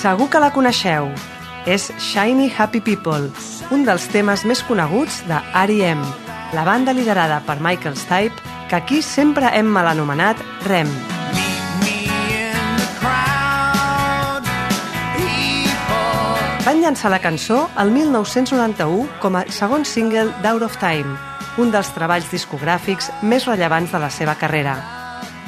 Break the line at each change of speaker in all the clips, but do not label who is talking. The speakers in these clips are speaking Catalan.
Segur que la coneixeu. És Shiny Happy People, un dels temes més coneguts de R.E.M., la banda liderada per Michael Stipe, que aquí sempre hem mal anomenat REM. Van llançar la cançó el 1991 com a segon single d'Out of Time, un dels treballs discogràfics més rellevants de la seva carrera.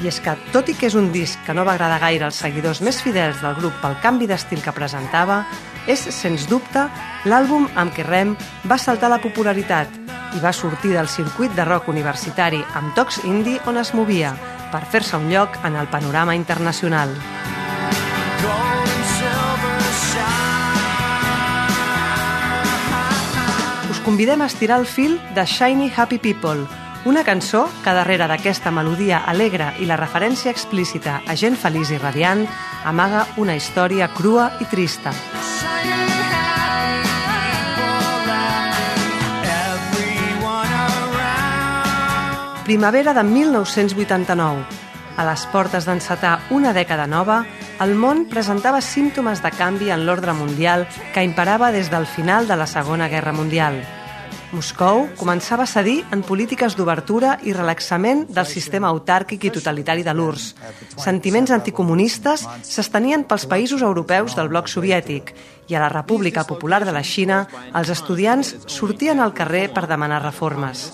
I és que, tot i que és un disc que no va agradar gaire als seguidors més fidels del grup pel canvi d'estil que presentava, és, sens dubte, l'àlbum amb què Rem va saltar la popularitat i va sortir del circuit de rock universitari amb tocs indie on es movia per fer-se un lloc en el panorama internacional. Us convidem a estirar el fil de Shiny Happy People, una cançó que darrere d'aquesta melodia alegre i la referència explícita a gent feliç i radiant amaga una història crua i trista. Primavera de 1989. A les portes d'encetar una dècada nova, el món presentava símptomes de canvi en l'ordre mundial que imperava des del final de la Segona Guerra Mundial. Moscou començava a cedir en polítiques d'obertura i relaxament del sistema autàrquic i totalitari de l'URSS. Sentiments anticomunistes s'estenien pels països europeus del bloc soviètic i a la República Popular de la Xina els estudiants sortien al carrer per demanar reformes.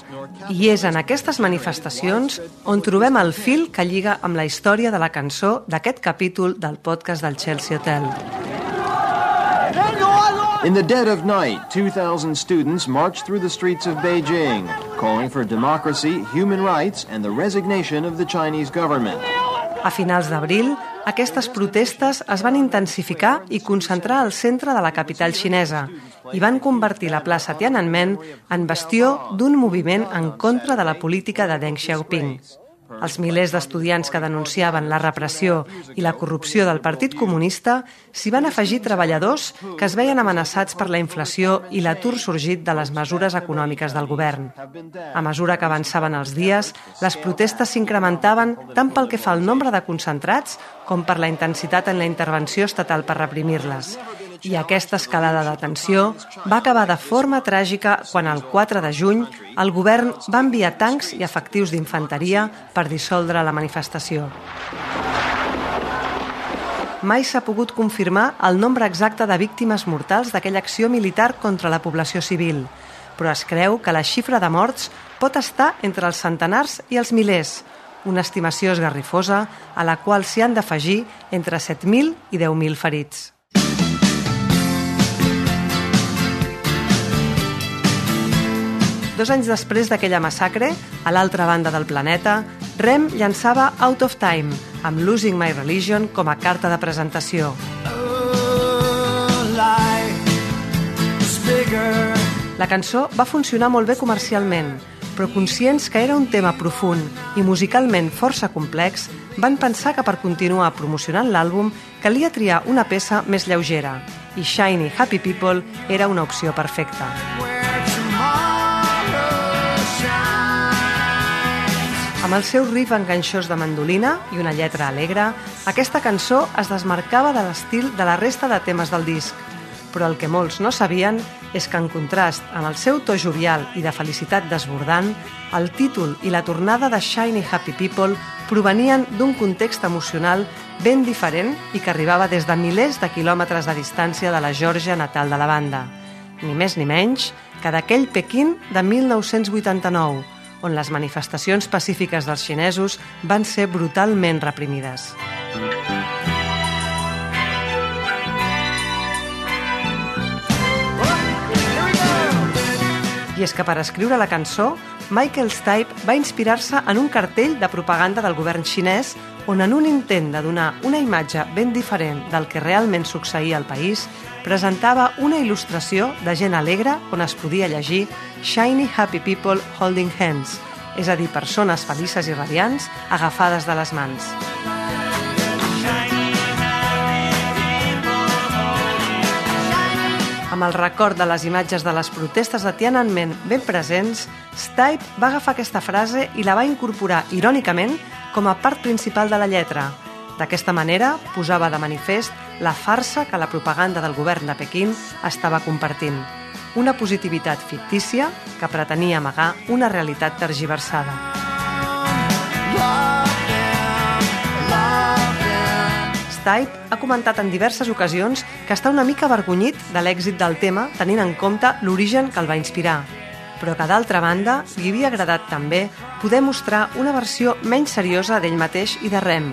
I és en aquestes manifestacions on trobem el fil que lliga amb la història de la cançó d'aquest capítol del podcast del Chelsea Hotel.
In the dead of night, 2,000 students marched through the streets of Beijing, calling for democracy, human rights, and the resignation of the Chinese government.
A finals d'abril, aquestes protestes es van intensificar i concentrar al centre de la capital xinesa i van convertir la plaça Tiananmen en bastió d'un moviment en contra de la política de Deng Xiaoping. Els milers d'estudiants que denunciaven la repressió i la corrupció del Partit Comunista s'hi van afegir treballadors que es veien amenaçats per la inflació i l'atur sorgit de les mesures econòmiques del govern. A mesura que avançaven els dies, les protestes s'incrementaven tant pel que fa al nombre de concentrats com per la intensitat en la intervenció estatal per reprimir-les i aquesta escalada de tensió va acabar de forma tràgica quan el 4 de juny el govern va enviar tancs i efectius d'infanteria per dissoldre la manifestació. Mai s'ha pogut confirmar el nombre exacte de víctimes mortals d'aquella acció militar contra la població civil, però es creu que la xifra de morts pot estar entre els centenars i els milers, una estimació esgarrifosa a la qual s'hi han d'afegir entre 7.000 i 10.000 ferits. Dos anys després d'aquella massacre, a l'altra banda del planeta, Rem llançava Out of Time, amb Losing My Religion com a carta de presentació. La cançó va funcionar molt bé comercialment, però conscients que era un tema profund i musicalment força complex, van pensar que per continuar promocionant l'àlbum calia triar una peça més lleugera, i Shiny Happy People era una opció perfecta. Amb el seu riff enganxós de mandolina i una lletra alegre, aquesta cançó es desmarcava de l'estil de la resta de temes del disc. Però el que molts no sabien és que, en contrast amb el seu to jovial i de felicitat desbordant, el títol i la tornada de Shiny Happy People provenien d'un context emocional ben diferent i que arribava des de milers de quilòmetres de distància de la Georgia natal de la banda. Ni més ni menys que d'aquell Pequín de 1989, on les manifestacions pacífiques dels xinesos van ser brutalment reprimides. I és que per escriure la cançó, Michael Stipe va inspirar-se en un cartell de propaganda del govern xinès on en un intent de donar una imatge ben diferent del que realment succeïa al país, presentava una il·lustració de gent alegre on es podia llegir Shiny Happy People Holding Hands, és a dir, persones felices i radiants agafades de les mans. Amb el record de les imatges de les protestes de Tiananmen ben presents, Stipe va agafar aquesta frase i la va incorporar, irònicament, com a part principal de la lletra. D'aquesta manera, posava de manifest la farsa que la propaganda del govern de Pequín estava compartint. Una positivitat fictícia que pretenia amagar una realitat tergiversada. Stipe ha comentat en diverses ocasions que està una mica avergonyit de l'èxit del tema tenint en compte l'origen que el va inspirar, però que d'altra banda li havia agradat també poder mostrar una versió menys seriosa d'ell mateix i de Rem.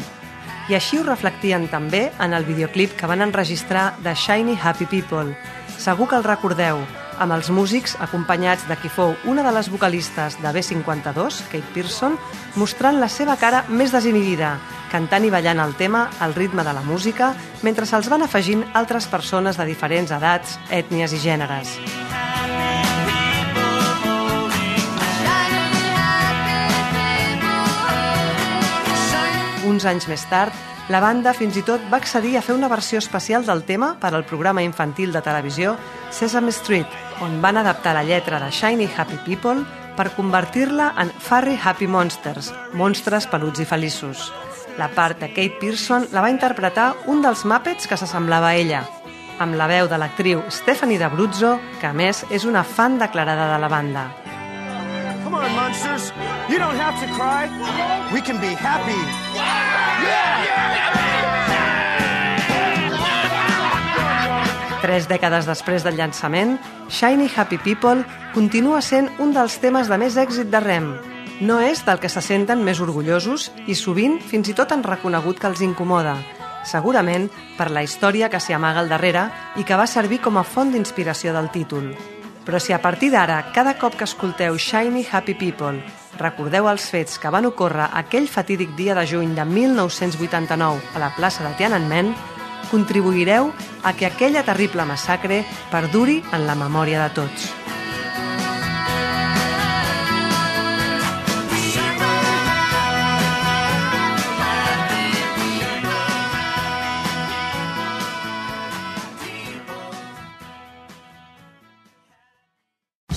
I així ho reflectien també en el videoclip que van enregistrar de Shiny Happy People. Segur que el recordeu, amb els músics acompanyats de qui fou una de les vocalistes de B52, Kate Pearson, mostrant la seva cara més desinhibida, cantant i ballant el tema al ritme de la música, mentre se'ls van afegint altres persones de diferents edats, ètnies i gèneres. Uns anys més tard, la banda fins i tot va accedir a fer una versió especial del tema per al programa infantil de televisió Sesame Street, on van adaptar la lletra de Shiny Happy People per convertir-la en Furry Happy Monsters, monstres peluts i feliços. La part de Kate Pearson la va interpretar un dels Muppets que s'assemblava a ella, amb la veu de l'actriu Stephanie D'Abruzzo, que a més és una fan declarada de la banda.
Come on, monsters. You don't have to cry. We can be happy.
Tres dècades després del llançament, Shiny Happy People continua sent un dels temes de més èxit de Rem. No és del que se senten més orgullosos i sovint fins i tot han reconegut que els incomoda, segurament per la història que s'hi amaga al darrere i que va servir com a font d'inspiració del títol. Però si a partir d'ara, cada cop que escolteu Shiny Happy People, recordeu els fets que van ocórrer aquell fatídic dia de juny de 1989 a la plaça de Tiananmen, contribuireu a que aquella terrible massacre perduri en la memòria de tots.